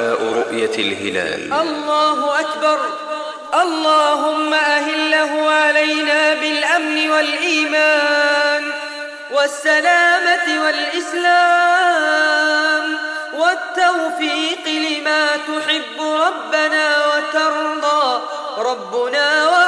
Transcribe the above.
دعاء رؤية الهلال. الله أكبر. اللهم أهله علينا بالأمن والإيمان والسلامة والإسلام والتوفيق لما تحب ربنا وترضى. ربنا وترضى